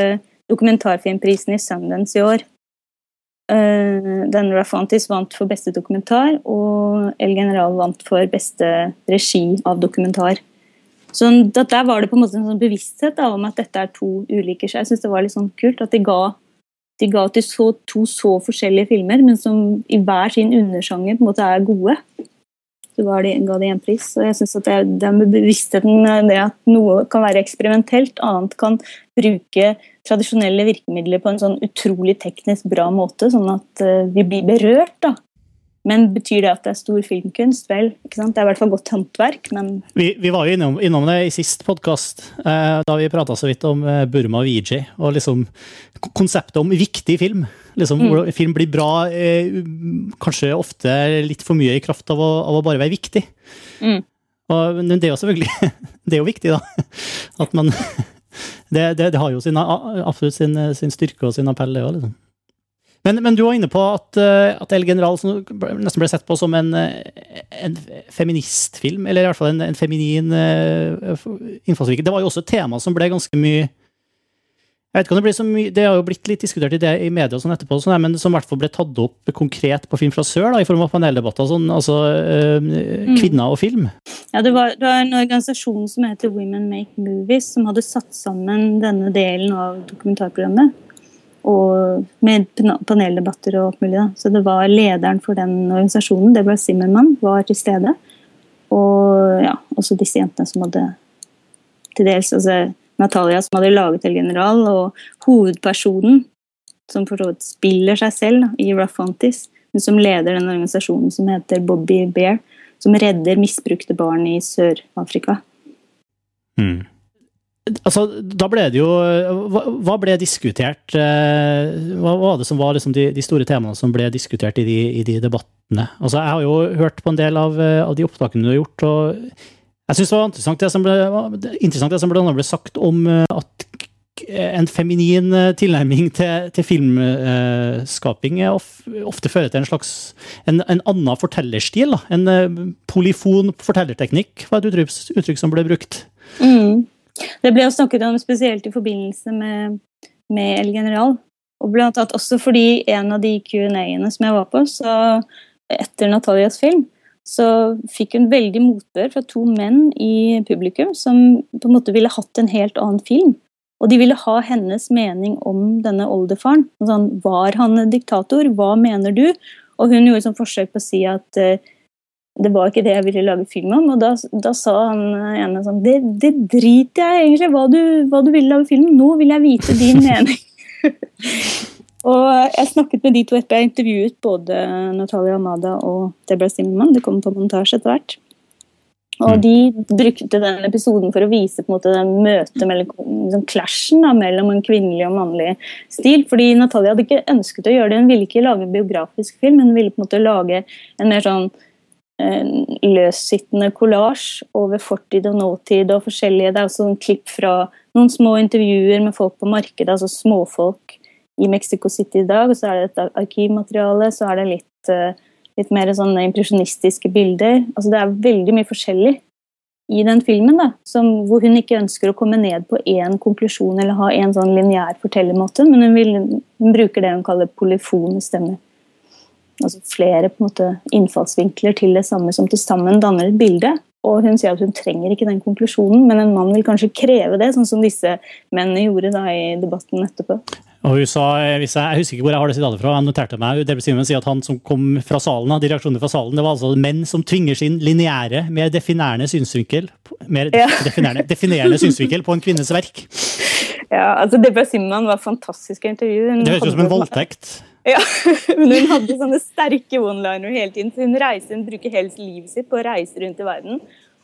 dokumentarfilmprisene i Sundance i år. Uh, den Rafantis vant for beste dokumentar, og El General vant for beste regi av dokumentar. Så der var det på en måte en sånn bevissthet da, om at dette er to ulike skjær. Jeg synes det var litt sånn kult at de ga de ga til så, to så forskjellige filmer, men som i hver sin undersjanger på en måte er gode. Så ga de, ga de en pris. Og jeg synes at det, det med bevisstheten det at noe kan være eksperimentelt, annet kan bruke tradisjonelle virkemidler på en sånn utrolig teknisk bra måte, sånn at uh, vi blir berørt. da. Men betyr det at det er stor filmkunst? Vel, ikke sant? det er i hvert fall godt håndverk, men Vi, vi var jo innom, innom det i sist podkast, eh, da vi prata så vidt om eh, Burma og VJ, og liksom konseptet om viktig film. Liksom, Mm. Film blir bra eh, kanskje ofte litt for mye i kraft av å, av å bare være viktig. Mm. Og, men det er jo selvfølgelig Det er jo viktig, da. At man Det, det, det har jo sin, absolutt sin, sin styrke og sin appell, det òg, liksom. Men, men, du var inne på at, eh, at El General nesten ble sett på som en, eh, en feministfilm, eller i hvert fall en, en feminin uh, innfallsvinkel. Det var jo også et tema som ble ganske mye jeg vet ikke om Det blir så mye, det har jo blitt litt diskutert i, det, i media, og sånn etterpå, sånn, men som i hvert fall ble tatt opp konkret på Film fra sør, da, i form av paneldebatter. Sånn, altså øh, kvinner og film. Ja, det var, det var, en organisasjon som heter Women Make Movies, som hadde satt sammen denne delen av dokumentarprogrammet og med paneldebatter og alt mulig. Da. Så det var lederen for den organisasjonen, det var Zimmermann, var til stede. Og ja, også disse jentene som hadde til dels altså Natalia som hadde laget El General, og hovedpersonen, som for så vidt spiller seg selv da, i Rough Fontis, men som leder den organisasjonen som heter Bobby Bear, som redder misbrukte barn i Sør-Afrika. Mm. Altså, da ble det jo Hva, hva ble diskutert? Hva var det som var liksom de, de, store temaene som ble diskutert i de, i de, debattene? Altså, jeg har jo hørt på en del av, av de opptakene du har gjort, og jeg syns det var interessant det som ble, interessant det som ble, ble sagt om at en feminin tilnærming til, til filmskaping ofte fører til en slags en, en annen fortellerstil. Da. En polyfon fortellerteknikk var et uttrykk, uttrykk som ble brukt. Mm. Det ble jo snakket om spesielt i forbindelse med, med El General. Og blant annet også fordi en av de Q&A-ene som jeg var på, så etter Natalias film, så fikk hun veldig motbør fra to menn i publikum som på en måte ville hatt en helt annen film. Og de ville ha hennes mening om denne oldefaren. Sånn, var han en diktator? Hva mener du? Og hun gjorde sånn forsøk på å si at uh, det var ikke det jeg ville lage film om. Og da, da sa han ene sånn det, det, driter jeg egentlig hva du, hva du vil lage film om. Nå vil jeg vite din mening. og jeg snakket med de to etterpå. Jeg intervjuet både Natalia Amada og Deborah Zimmermann. Det kommer på montasje etter hvert. Og de brukte den episoden for å vise på en måte den møtet mellom liksom clashen da, mellom en kvinnelig og mannlig stil. Fordi Natalia hadde ikke ønsket å gjøre det. Hun ville ikke lage en biografisk film, hun ville på en måte lage en mer sånn løssittende kollasj over fortid og nåtid og forskjellige. Det er også en klipp fra noen små intervjuer med folk på markedet, altså småfolk i Mexico City i dag. Og så er det et arkivmateriale, så er det litt, litt mer sånne impresjonistiske bilder. Altså det er veldig mye forskjellig i den filmen, da, som, hvor hun ikke ønsker å komme ned på én konklusjon eller ha en sånn lineær fortellermåte, men hun, vil, hun bruker det hun kaller polyfone stemmer altså flere måte, innfallsvinkler til det samme som til sammen danner et bilde. Og hun sier at hun trenger ikke den konklusjonen, men en mann vil kanskje kreve det, sånn som disse mennene gjorde da i debatten etterpå. Og hun sa, hvis jeg, jeg husker ikke hvor jeg har det sitatet fra, jeg noterte meg Simon sier at han som kom fra salen, de reaksjonene fra salen, det var altså menn som tvinger sin lineære, mer definerende synsvinkel mer ja. definerende, definerende synsvinkel på en kvinnes verk. Ja, altså Deborah Simon var fantastisk i intervjuet. Det høres ut som en voldtekt. Ja, men hun hadde sånne sterke one-liner hele tiden. så Hun reiser, hun bruker helst livet sitt på å reise rundt i verden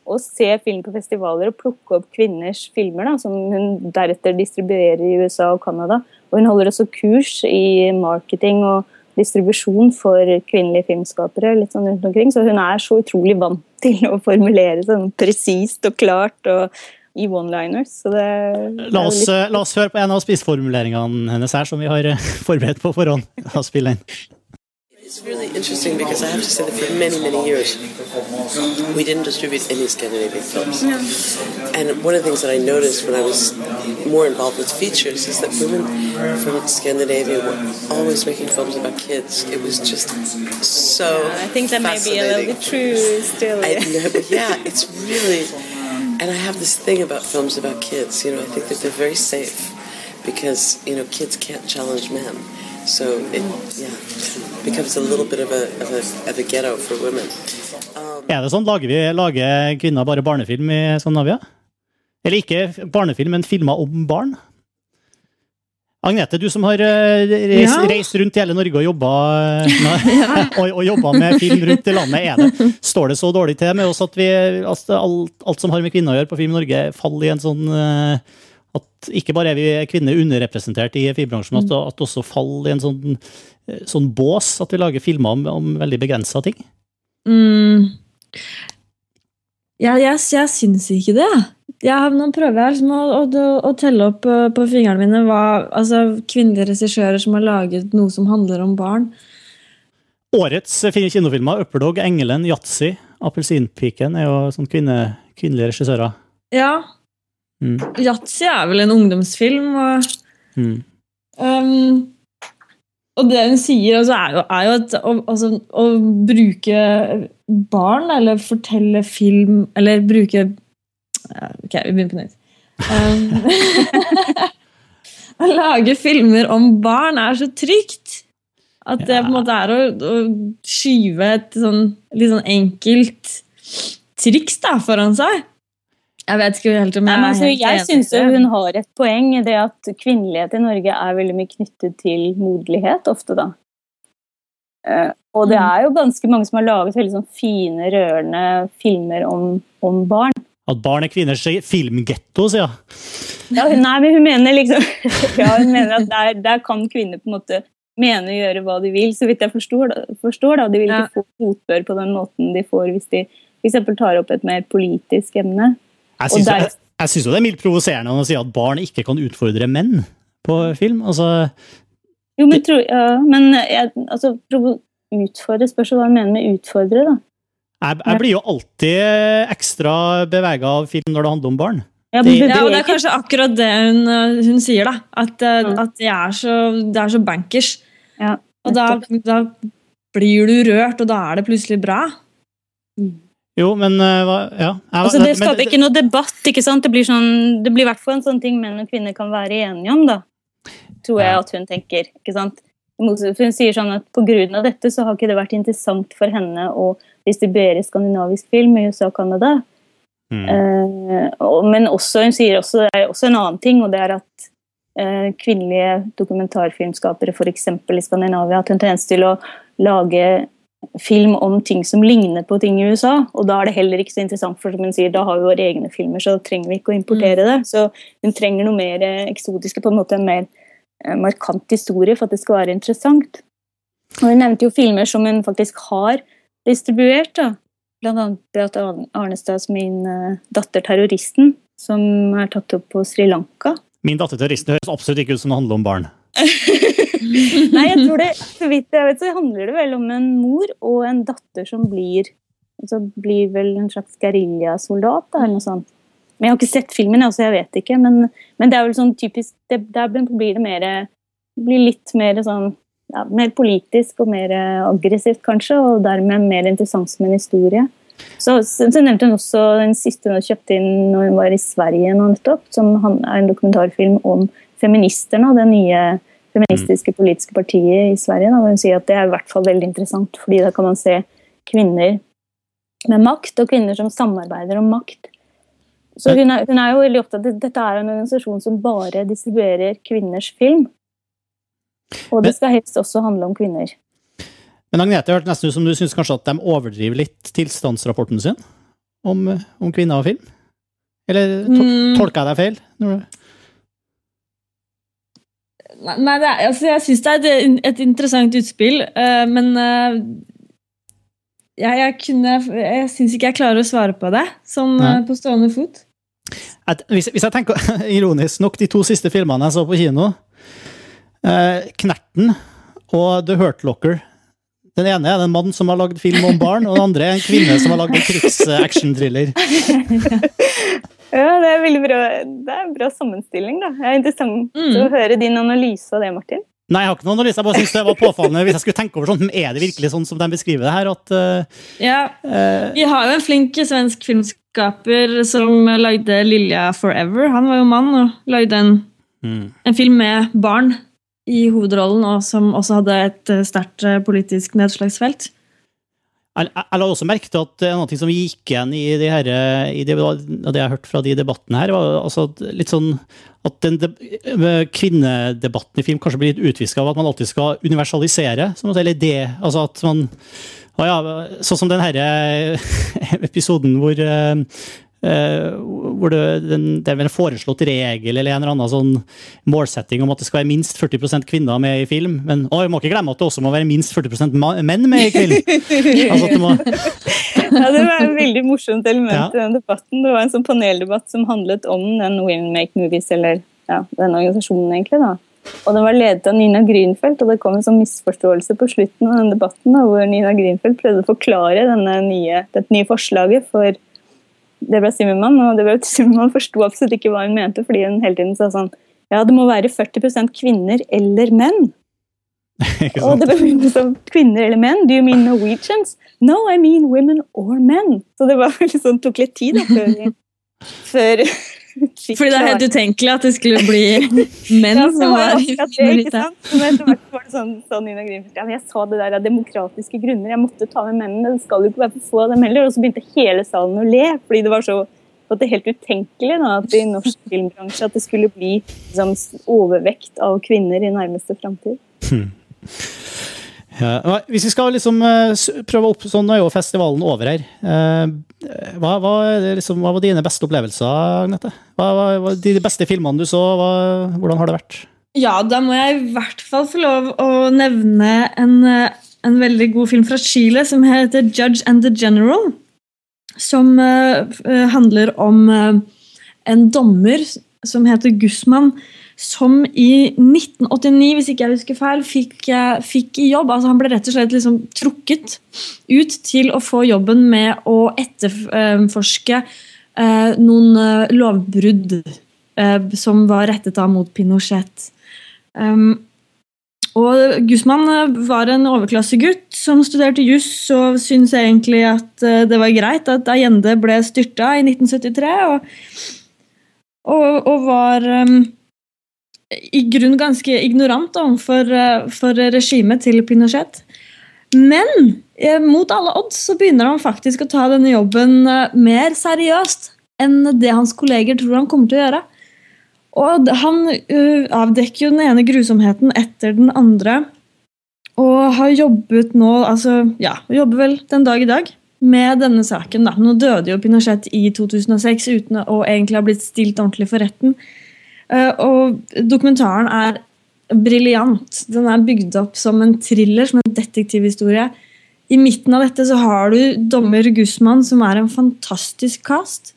og se film på festivaler og plukke opp kvinners filmer, da, som hun deretter distribuerer i USA og Canada. Og hun holder også kurs i marketing og distribusjon for kvinnelige filmskapere. litt sånn rundt omkring, Så hun er så utrolig vant til å formulere sånn presist og klart. og i one-liners. Er la, oss, litt... la oss høre på en av spissformuleringene hennes her, som vi har eh, forberedt på forhånd. La oss spille inn. It's really interesting because I have to say that for many, many years, we didn't distribute any Scandinavian films. And one of the things that I noticed when I was more involved with features is that women from Scandinavia were always making films about kids. It was just so. I think that may be a little bit true still. I know, yeah, it's really. And I have this thing about films about kids. You know, I think that they're very safe because you know kids can't challenge men. So it yeah becomes a little bit of a of a, of a ghetto for women. Um, Er det sånn? Lager, vi, lager kvinner bare barnefilm i Skandinavia? Eller ikke barnefilm, men filmer om barn? Agnete, du som har eh, reist, Ja. reist rundt i hele Norge og jobba, og, og jobba med film rundt i landet, er det, står det så dårlig til med oss at vi, altså, alt, alt som har med kvinner å gjøre på Film Norge, faller i en sånn eh, At ikke bare er vi kvinner underrepresentert i filmbransjen, men at, det også faller i en sånn, eh, sånn bås at vi lager filmer om, om veldig begrensa ting? Mm. Jeg, jeg, jeg syns ikke det. Jeg har, nå prøver jeg liksom å, å, å telle opp eh, på fingrene mine hva, altså, kvinnelige regissører som har laget noe som handler om barn. Årets kinofilmer, Upperdog, Engelen, Yatzy, Appelsinpiken er jo sånn kvinne, kvinnelige regissører. Ja, Mm. Yatzy er vel en ungdomsfilm. Og, Mm. um, og det hun sier, altså, er jo, er jo at å, altså, å bruke barn, eller fortelle film Eller bruke Ok, vi begynner på nytt. Um, å lage filmer om barn er så trygt. At det på en måte er å, å skyve et sånn litt sånn enkelt triks da, foran seg. Jeg vet ikke helt om Nei, men, altså, er helt jeg syns hun har et poeng i det at kvinnelighet i Norge er veldig mye knyttet til moderlighet ofte, da. Eh, og det Mm. er jo ganske mange som har laget veldig sånn fine, rørende filmer om, om barn. At barn er kvinners filmgetto, sier jeg. Ja, hun, nei, men hun mener liksom Ja, hun mener at der, der kan kvinner på en måte mene og gjøre hva de vil, så vidt jeg forstår. Da, forstår da. De vil ikke få fotbør på den måten de får hvis de f.eks. tar opp et mer politisk emne. Jeg syns, der- jeg, jeg syns jo det er mildt provoserende å si at barn ikke kan utfordre menn på film. Altså, Jo, men, tro, ja, men jeg, altså, utfordre spørs hva hun mener med utfordre, da. jeg, jeg blir jo alltid ekstra bevega av film når det handler om barn. Ja, Det- Ja, og det er kanskje akkurat det hun, uh, hun sier, da. At, Mm. at det, er så, det er så bankers. Ja, Og da, da blir du rørt, og da er det plutselig bra. Jo, men eh, Ja. Altså, det skaper ikke noe debatt. ikke sant? Det blir sånn, det blir i hvert fall en sånn ting menn og kvinner kan være enige om, da. Tror jeg at hun tenker. ikke sant? Hun sier sånn at av dette så har ikke det vært interessant for henne å distribuere skandinavisk film i USA og Canada. Mm. Uh, men også, hun sier også, det er også en annen ting, og det er at uh, kvinnelige dokumentarfilmskapere f.eks. i Skandinavia har tendens til å lage film om ting som ligner på ting i USA. Og da er det heller ikke så interessant, for som hun sier, da har vi våre egne filmer, så da trenger vi ikke å importere det. Så hun trenger noe mer eh, eksotiske, på en måte en mer eh, markant historie for at det skal være interessant. Og hun nevnte jo filmer som hun faktisk har distribuert, da. Blant annet Beate Arnestads Min eh, datter terroristen, som er tatt opp på Sri Lanka. Min datter terroristen høres absolutt ikke ut som det handler om barn. Nei, jeg tror det, så vidt jeg vet, så handler det vel om en mor og en datter som blir altså blir vel en slags geriljasoldat, da, eller noe sånt. Men jeg har ikke sett filmen, altså jeg vet ikke. Men, men det er vel sånn typisk det, Der blir det mer blir litt mer sånn ja, mer politisk og mer aggressivt, kanskje, og dermed mer interessant som en historie. Så, så, så nevnte hun også den siste hun kjøpte inn når hun var i Sverige nå nettopp, som er en dokumentarfilm om feministerne og den nye feministiske politiske partiet i Sverige. Da, hun sier at det er i hvert fall veldig interessant, fordi da kan man se kvinner med makt, og kvinner som samarbeider om makt. Så hun er, hun er jo veldig opptatt av dette er en organisasjon som bare distribuerer kvinners film. Og det skal helst også handle om kvinner. Men Agnete, det hørtes nesten ut som du syns kanskje at de overdriver litt tilstandsrapporten sin om, om kvinner og film? Eller to Mm. tolka jeg deg feil? Nei, er, altså, jeg syns det er et, et interessant utspill, uh, men uh, jeg, jeg, kunne, jeg syns ikke jeg klarer å svare på det sånn eh, på stående fot. At, hvis, hvis jeg tenker ironisk nok, de to siste filmene jeg så på kino, 'Knerten' og 'The Hurt Locker' Den ene er en mann som har lagd film om barn, og den andre er en kvinne som har lagd en krigs-action-thriller. Ja, det er veldig bra. Det er en bra sammenstilling, da. Det er interessant Mm. å høre din analyse av det, Martin. Nei, jeg har ikke noen analyse, jeg bare synes det var påfallende hvis jeg skulle tenke over sånn, men er det virkelig sånn som de beskriver det her, at uh, Ja, eh, Vi har jo en flink svensk filmskaper som lagde 'Lilja Forever'. Han var jo mann og lagde en, mm. en film med barn i hovedrollen, og som også hadde et sterkt eh, politisk nedslagsfelt. Jeg, jeg la også merke til at ting som gikk igjen i det, her, i det, det jeg hørt fra de debattene her, var altså litt sånn at den de, kvinnedebatten i film kanskje blir litt utviska av at man alltid skal universalisere. Eller det, altså at man ja, Sånn som den herre episoden hvor Uh, hvor det, den, det, er en foreslått regel eller en eller annen sånn målsetting om at det skal være minst 40% kvinner med i film. Men å, vi må ikke glemme at det også må være minst 40% menn med i film! altså det, må... ja, det var et veldig morsomt element ja. i den debatten. Det var en sånn paneldebatt som handlet om den Women Make Movies, eller ja, den organisasjonen, egentlig. da. Og den var ledet av Nina Grünfeldt, og det kom en sånn misforståelse på slutten av den debatten da, hvor Nina Grünfeldt prøvde å forklare nye, dette nye forslaget for Deborah Zimmermann, og Deborah Zimmermann forsto absolutt ikke hva hun mente, fordi hun hele tiden sa sånn Ja, det må være 40% kvinner eller menn. og det var som Kvinner eller menn? Do you mean Norwegians? No, I mean women or men. Så det var liksom, tok litt tid da, før, før fordi det er helt utenkelig at det skulle bli menn ja, som var i minoritet. Sånn, sånn jeg sa det der av demokratiske grunner. Jeg måtte ta med mennene. Det skal jo ikke være for få av dem heller. Og så begynte hele salen å le, fordi det var så at det er helt utenkelig da, at i norsk filmbransje at det skulle bli liksom, overvekt av kvinner i nærmeste framtid. Hmm. Ja, hvis vi skal liksom eh, prøve opp sånn, Nå er jo festivalen over her. Eh, hva, hva, liksom, hva var dine beste opplevelser, Agnete? Hva var de beste filmene du så? Hva, hvordan har det vært? Ja, da må jeg i hvert fall få lov å nevne en, en veldig god film fra Chile som heter 'Judge and the General'. Som uh, handler om en dommer som heter Guzman som i 1989, hvis ikke jeg husker feil, fikk, fikk jobb. Altså han ble rett og slett liksom trukket ut til å få jobben med å etterforske eh, noen eh, lovbrudd eh, som var rettet av mot Pinochet. Um, og Guzman var en overklassegutt som studerte juss og syntes egentlig at det var greit at Allende ble styrta i 1973, og, og, og var um, i grunn ganske ignorant overfor eh, for regimet til Pinochet. Men eh, mot alle odds så begynner han faktisk å ta denne jobben eh, mer seriøst enn det hans kolleger tror han kommer til å gjøre. Og han avdekker jo den ene grusomheten etter den andre. Og har jobbet nå, altså ja, jobber vel den dag i dag med denne saken. da. Nå døde jo Pinochet i 2006 uten å egentlig ha blitt stilt ordentlig for retten. Eh, og dokumentaren er briljant. Den er bygd opp som en thriller, som en detektivhistorie. I midten av dette så har du dommer Guzman, som er en fantastisk cast.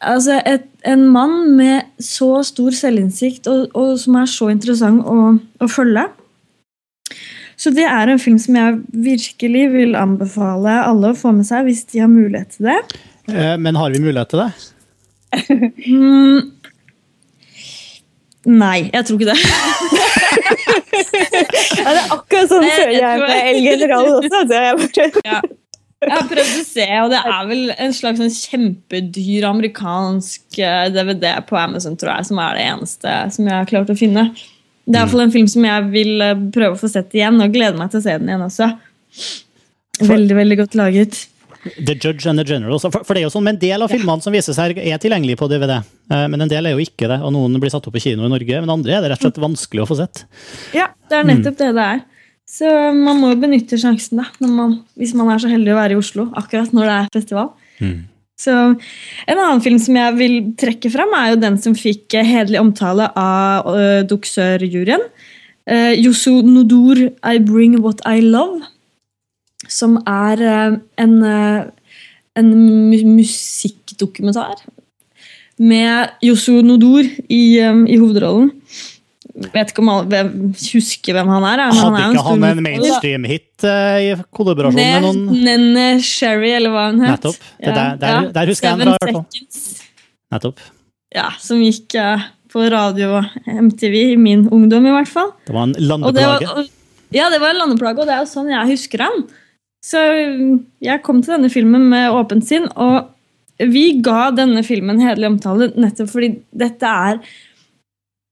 Altså et, En mann med så stor selvinnsikt, og, og som er så interessant å, å, følge. Så det er en film som jeg virkelig vil anbefale alle å få med seg, hvis de har mulighet til det. Eh, men har vi mulighet til det? mm, Nei, jeg tror ikke det. ja, det er akkurat sånn føler jeg med El General også. Jeg, ja. jeg har prøvd å se, og det er vel en slags sånn kjempedyr amerikansk DVD eh, på Amazon, tror jeg, som er det eneste som jeg har klart å finne. Det er iallfall en film som jeg vil eh, prøve å få sett igjen, og gleder meg til å se den igjen også. Veldig, veldig godt laget. The Judge and the General. For, for det er jo sånn, men En del av filmene som vises her, er tilgjengelige på DVD. Eh, men en del er jo ikke det. og Noen blir satt opp på kino i Norge, men andre er det rett og slett vanskelig å få sett. Ja, det er nettopp mm. det det er. Så man må jo benytte sjansen da, man, hvis man er så heldig å være i Oslo akkurat når det er festival. Mm. Så En annen film som jeg vil trekke fram, er jo den som fikk hederlig omtale av uh, Duksør-juryen. Uh, Yosu Nodur, I Bring What I Love som er eh, en, eh, en musikkdokumentar med Yosu Nodor i, eh, i hovedrollen. Vet ikke om alle husker hvem han er. Men Hadde han ikke han en mainstream-hit uh, i kollaborasjon med noen Nenne Sherry, eller hva hun het. Nettopp. Ja. Der, der, ja. der, husker Seven jeg en fra. Nettopp. Ja, som gikk uh, på radio og MTV i min ungdom, i hvert fall. Det var en landeplage. ja, det var en landeplage, og det er jo sånn jeg husker han. Så jeg kom til denne filmen med åpent sinn, og vi ga denne filmen hederlig omtale nettopp fordi dette er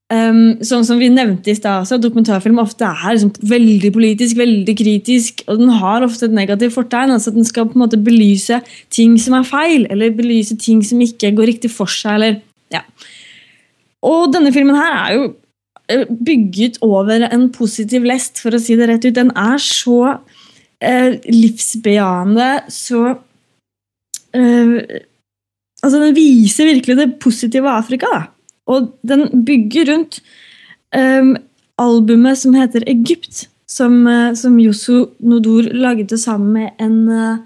Um, sånn som vi nevnte i stad, dokumentarfilm ofte er liksom veldig politisk, veldig kritisk, og den har ofte et negativt fortegn. altså Den skal på en måte belyse ting som er feil, eller belyse ting som ikke går riktig for seg. eller ja. Og denne filmen her er jo eh, bygget over en positiv lest, for å si det rett ut. Den er så eh, livsbejaende, så eh, Altså, den viser virkelig det positive Afrika. da og den bygger rundt eh, albumet som heter Egypt, som, uh, som Yosu Nodor lagde sammen med en, uh,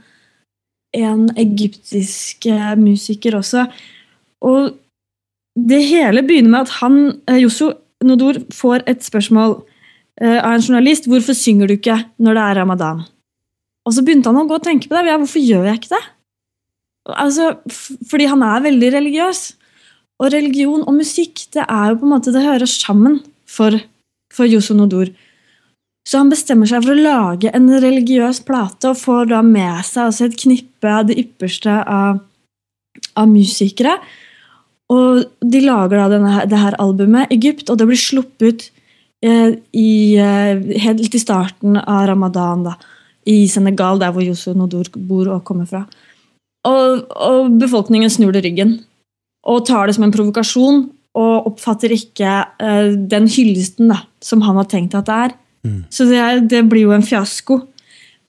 en egyptisk uh, musiker også. Og det hele begynner med at han, Yosu Nodor får et spørsmål av en journalist hvorfor synger du ikke når det er ramadan. Og så begynte han å gå og tenke på det. Ja, hvorfor gjør jeg ikke det? Altså, fordi han er veldig religiøs. Og religion og musikk det er jo på en måte, det hører sammen for, for Yoso Nodor. Så han bestemmer seg for å lage en religiøs plate og får da med seg altså et knippe av det ypperste av, av musikere. Og de lager da denne, det her albumet, Egypt, og det blir sluppet eh, i, eh, helt i starten av ramadan da, i Senegal, der hvor Yoso Nodour bor og kommer fra. Og, og befolkningen snur det ryggen og tar det som en provokasjon og oppfatter ikke uh, den hyllesten da, som han har tenkt at det er. Mm. Så det, det, blir jo en fiasko.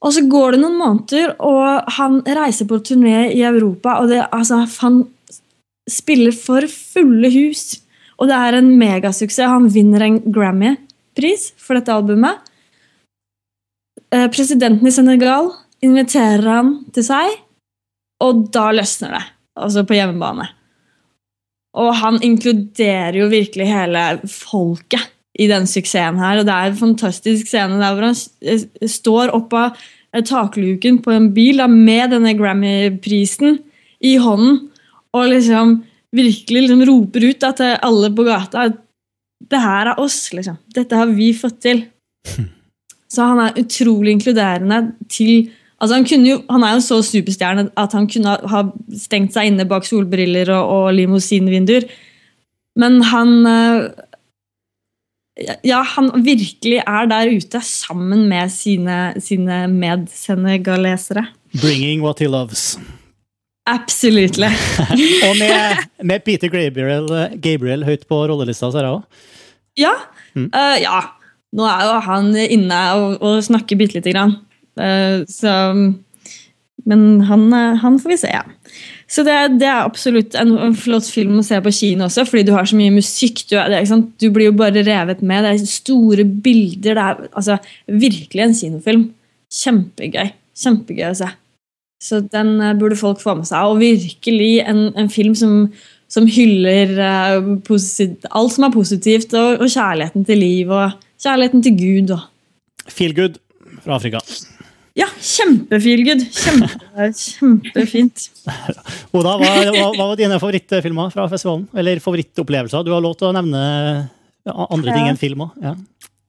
Og så går det noen måneder, og han reiser på turné i Europa. og det, altså, Han spiller for fulle hus, og det er en megasuksess. Han vinner en Grammy-pris for dette albumet. Uh, presidenten i Senegal inviterer han til seg, og da løsner det. Altså på hjemmebane. Og han inkluderer jo virkelig hele folket i den suksessen her. Og det er en fantastisk scene der hvor han eh, står opp av takluken på en bil da, med denne Grammy-prisen i hånden og liksom virkelig liksom roper ut da, til alle på gata at det her er oss, liksom. Dette har vi fått til. Så han er utrolig inkluderende til Altså han, jo, han, er jo så superstjerne at han kunne ha stengt seg inne bak solbriller og, og limousinvinduer. Men han eh, Ja, han virkelig er der ute sammen med sine, sine medsenegalesere. Bringing what he loves. Absolutely. og med, med, Peter Gabriel, Gabriel høyt på rollelista, så er det òg? Ja. Mm. Uh, ja. Nå er jo han inne og, og snakker bitte lite grann. Eh, så Men han, eh, han, får vi se. Ja. Så det, det, er absolutt en, en, flott film å se på kino også, fordi du har så mye musikk. Du, det, du blir jo bare revet med. Det er store bilder. Det er altså, virkelig en kinofilm. Kjempegøy. Kjempegøy å se. Så den uh, burde folk få med seg. Og virkelig en, en film som, som hyller uh, alt som er positivt, og, og, kjærligheten til liv og kjærligheten til Gud. Og. Feel good fra Afrika. Ja, kjempefeelgood. Kjempe, kjempefint. Oda, hva, hva, hva, var dine favorittfilmer fra festivalen? Eller favorittopplevelser? Du har lov til å nevne andre ting enn film òg. Ja.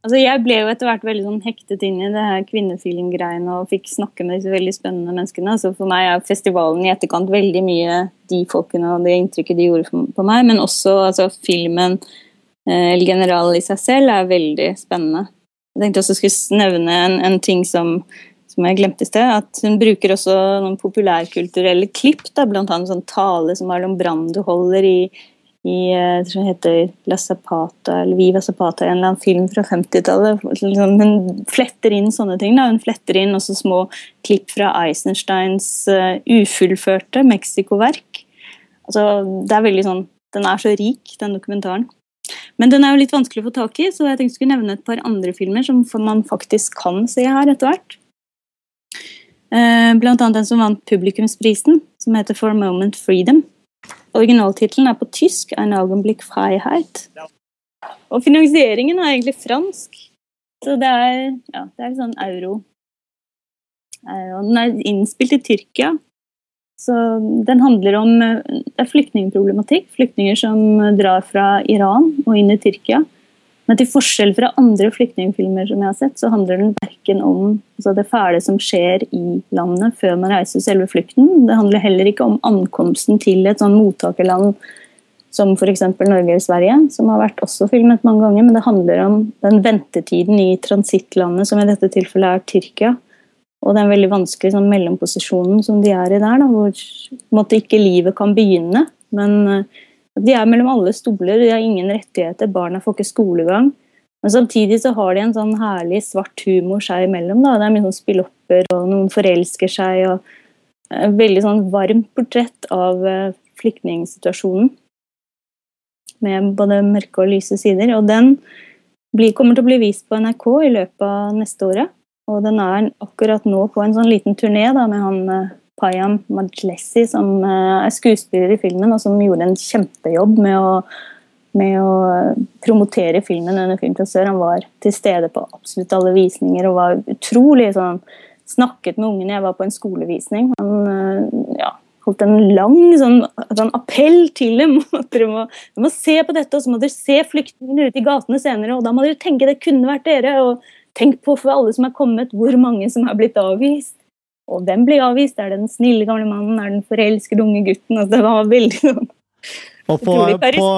Altså, jeg ble jo etter hvert veldig sånn hektet inn i det her kvinnefilmgreiene og fikk snakke med disse veldig spennende menneskene. Så for meg er festivalen i etterkant veldig mye de folkene og det inntrykket de gjorde på meg, men også altså, filmen El General i seg selv er veldig spennende. Jeg tenkte også skulle nevne en, en ting som som jeg glemte i sted, at hun bruker også noen populærkulturelle klipp, da, blant annet sånn tale som Marlon Brando holder i, i eh, jeg tror det heter La Zapata, eller Viva Zapata, en eller annen film fra 50-tallet. Liksom, hun fletter inn sånne ting. Da. Hun fletter inn også små klipp fra Eisensteins uh, ufullførte Mexico-verk. Altså, det er veldig sånn, Den er så rik, den dokumentaren. Men den er jo litt vanskelig å få tak i, så jeg tenkte jeg skulle nevne et par andre filmer som man faktisk kan se her etter hvert. Eh, blant annet den som vant publikumsprisen, som heter For a Moment Freedom. Originaltittelen er på tysk, 'Ein Augenblick Freiheit. Og finansieringen er egentlig fransk. Så det er, ja, det er sånn euro. Eh, den er innspilt i Tyrkia. Så den handler om eh, flyktningproblematikk. Flyktninger som drar fra Iran og inn i Tyrkia. Men til forskjell fra andre flyktningfilmer som jeg har sett, så handler den verken om altså det fæle som skjer i landet før man reiser selve flukten. Det handler heller ikke om ankomsten til et sånn mottakerland som f.eks. Norge eller Sverige, som har vært også filmet mange ganger. Men det handler om den ventetiden i transittlandet, som i dette tilfellet er Tyrkia. Og den veldig vanskelige sånn, mellomposisjonen som de er i der, da, hvor måtte, ikke livet kan begynne. Men uh, de er mellom alle stoler, de har ingen rettigheter, barna får ikke skolegang. Men samtidig så har de en sånn herlig svart humor seg imellom. Da. Det er mye sånn spillopper, og noen forelsker seg. og et uh, Veldig sånn varmt portrett av uh, flyktningsituasjonen med både mørke og lyse sider. Og den blir, kommer til å bli vist på NRK i løpet av neste året. Og den er akkurat nå på en sånn liten turné da, med han eh, Payam Majlesi, som eh, er skuespiller i filmen, og som gjorde en kjempejobb med å, med å promotere filmen under Filmfrisør. Han var til stede på absolutt alle visninger og var utrolig sånn Snakket med ungene. Jeg var på en skolevisning. Han eh, ja, holdt en lang sånn, sånn appell til dem. at dere må, dere må, se på dette, og så må dere se flyktningene ute i gatene senere. Og da må dere tenke det kunne vært dere. Og tenk på for alle som er kommet, hvor mange som har blitt avvist. Og hvem blir avvist? Er det den snille gamle mannen? Er det den forelskede unge gutten? Altså, det var veldig sånn og på, på,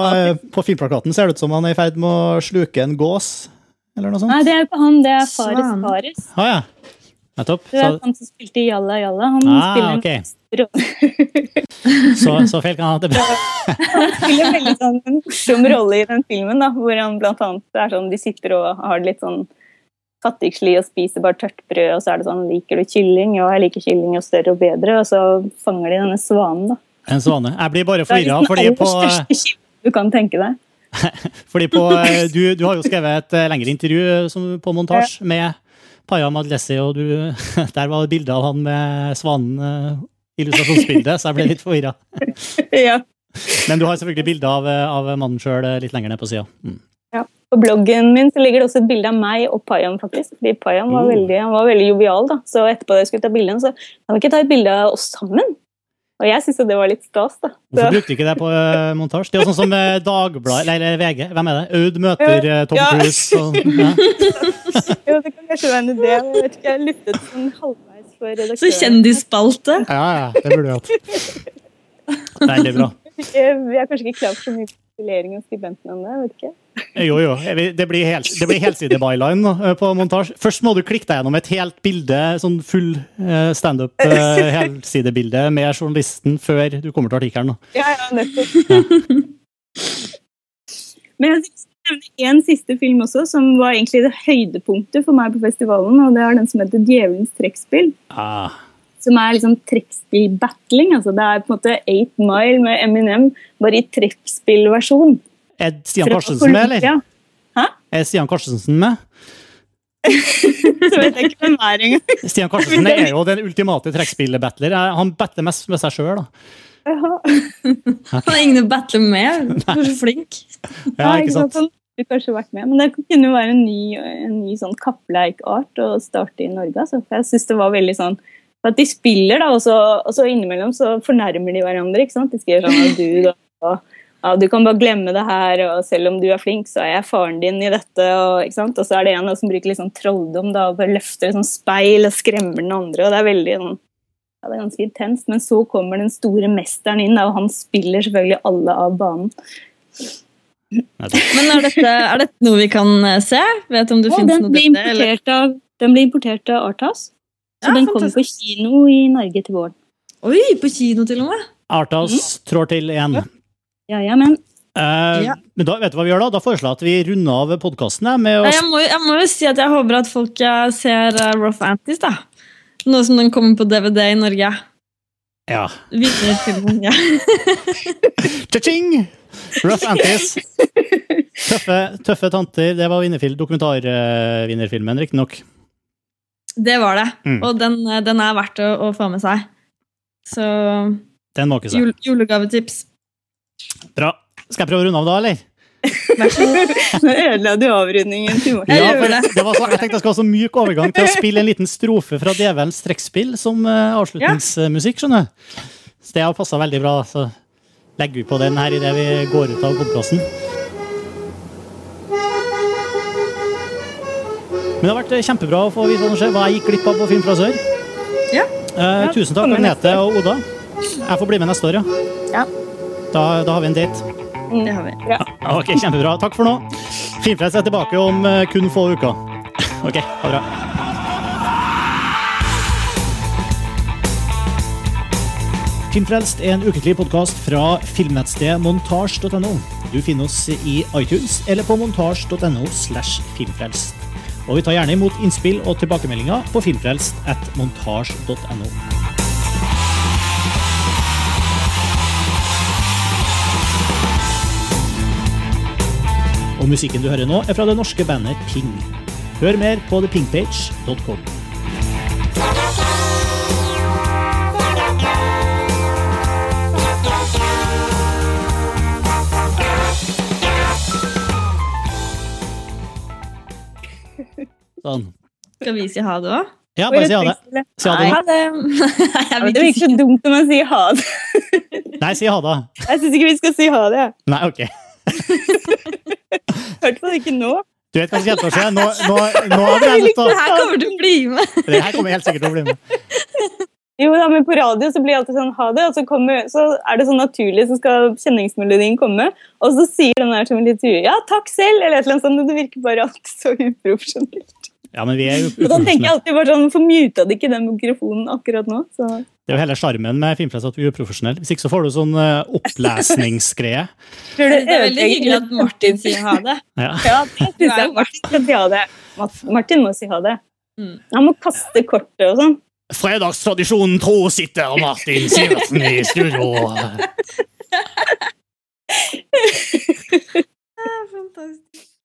på, filmplakaten ser det ut som han er i ferd med å sluke en gås, eller noe sånt? Nei, det er ikke han, det er Fares Fares. Ah, ja. Nettopp. Du er han som spilte i Jalla Jalla? Han ah, spiller okay. så, så feil kan han ha det bra. han spiller veldig sånn, en morsom rolle i den filmen, da, hvor han blant annet er sånn, de sitter og har det litt sånn fattigslig og spiser bare tørt brød, og så er det sånn Liker du kylling? Ja, jeg liker kylling, jo større og bedre. Og så fanger de denne svanen, da. En svane. Jeg blir bare forvirra, fordi på liksom største du kan tenke deg. fordi på du, du, har jo skrevet et lengre intervju på montasje med Paya Madlessi, og du, der var det bilde av han med svanen, illustrasjonsbildet, så jeg ble litt forvirra. ja. Men du har selvfølgelig bilde av, av, mannen sjøl litt lenger ned på sida. Mm. På bloggen min så ligger det også et bilde av meg og Payam, faktisk. Fordi Payam var, Oh. veldig, han var veldig jovial, da. Så etterpå da jeg skulle ta bilde, så kan vi ikke ta et bilde av oss sammen? Og jeg syntes det var litt stas, da. Hvorfor brukte du ikke det på uh, montasje? Det er jo sånn som uh, Dagbladet, eller VG, hvem er det? Aud møter uh, Tom Ja. Cruise. Og, ja. Jo, det kan kanskje være en idé. Jeg vet ikke, jeg lyttet sånn halvveis for redaktøren. Så kjendisspalte. ja, ja, det burde du hatt. Veldig bra. Vi er kanskje ikke klar for så mye profilering av skribentene jeg vet ikke. Jo, jo. Det blir, hel, det blir helside-byline eh, på montasje. Først må du klikke deg gjennom et helt bilde, sånn full eh, standup eh, helsidebilde med journalisten før du kommer til artikkelen. Ja, ja, nettopp. Men jeg skal nevne en siste film også, som var egentlig det høydepunktet for meg på festivalen. og Det er den som heter 'Djevelens trekkspill'. Ah. Som er liksom trekkspillbattling. altså Det er på en måte Eight Mile med Eminem, bare i trekkspillversjon. Er Stian Karstensen med, eller? Hæ? Er Stian Karstensen med? Så vet jeg ikke hvem er engang. Stian Karstensen er jo den ultimate trekkspillbattler. Han battler mest med seg sjøl, da. Han har ingen å battle med. Du er så flink. Ja, ikke sant? Burde kanskje vært med. Men det kunne jo være en ny, en ny sånn kappleikart å starte i Norge. Altså. For jeg synes det var veldig sånn at De spiller, da, og så, og så innimellom så fornærmer de hverandre. ikke sant? De skriver sånn at du, da, og, ja, du kan bare glemme det her, og selv om du er flink, så er jeg faren din i dette. Og, ikke sant? og så er det en da, som bruker litt sånn trolldom da, og bare løfter et sånt speil og skremmer den andre. og Det er veldig sånn, ja, det er ganske intenst. Men så kommer den store mesteren inn, da, og han spiller selvfølgelig alle av banen. Men er dette, er dette noe vi kan eh, se? Vet om det Ja, finnes noe dette? Eller? av, den blir importert av Arthouse. Så Ja, den kommer på kino i Norge til våren. Oi, på kino til og med! Artas trår til igjen. Ja, ja, men Uh, Ja. Men da vet du hva vi gjør da? Da foreslår jeg at vi runder av podkasten Nei, Jeg må, jeg må jo si at jeg håper at folk eh, ser uh, Rough Antis, da. Nå som den kommer på DVD i Norge. Ja. Vinnerfilmen, ja. Cha-ching! Rough Antis. Tøffe, tøffe tanter. Det var vinnerfil, dokumentarvinnerfilmen, riktignok. Det var det. Mm. Og den, eh, den er verdt å, å få med seg. Så Den må ikke se. jul, julegavetips. Bra. Skal jeg prøve å runde av da, eller? Vær så god. nå ødela du avrundingen til Morten. Ja, for det. det var så, jeg tenkte jeg skulle ha så myk overgang til å spille en liten strofe fra Djevelens trekkspill som uh, avslutningsmusikk. skjønner. Så det har passa veldig bra. Så legger vi på den her idet vi går ut av podkasten. Men det har vært eh, kjempebra å få vite hva som skjer, hva jeg gikk glipp av på Film fra sør. Ja. Eh, tusen takk, Agnete og Oda. Jeg får bli med neste år, ja. Ja. Da, da har vi en date. Det har vi. Ok, Kjempebra. Takk for nå. Filmfrelst er tilbake om eh, kun få uker. Ok, ha det bra. Filmfrelst er en ukentlig podkast fra filmnettstedet montasj.no. Du finner oss i iTunes eller på montasj.no slash filmfrelst. Og vi tar gjerne imot innspill og tilbakemeldinger på filmfrelst. Og musikken du hører nå, er fra det norske bandet Ping. Hør mer på thepingpage.com. Sånn. Skal vi si ha det òg? Ja, bare si ha det. Si ha det. Ha det. Jeg virker så dumt når man sier ha det. Nei, si ha det. Jeg syns ikke vi skal si ha det. Nei, ok. I hvert fall ikke nå. Du vet hva som kommer til å skje? Nå, nå, nå har vi nødt til Det å her kommer til å bli med. Det her kommer helt sikkert til å bli med. Jo, da, men På radio så blir det alltid sånn ha det, og så, kommer, så er det sånn naturlig, så skal kjenningsmelodien komme. Og så sier den der som litt ur, ja, takk selv, eller et eller annet sånt. og Det virker bare alltid så uprofesjonelt. Ja, men vi er jo Men da tenker jeg alltid bare sånn, Hvorfor muta de ikke den mikrofonen akkurat nå? Så. Det er jo hele sjarmen med Filmfest at vi er uprofesjonelle. Hvis ikke så får du sånn uh, opplesningsgreie. det er veldig hyggelig at Martin sier ha det. Ja, ja det syns jeg Martin skal si ha det. Martin må si ha det. Mm. Han må kaste kortet og sånn. Fredagstradisjonen tro sitter Martin Sivertsen i studio. Fantastisk.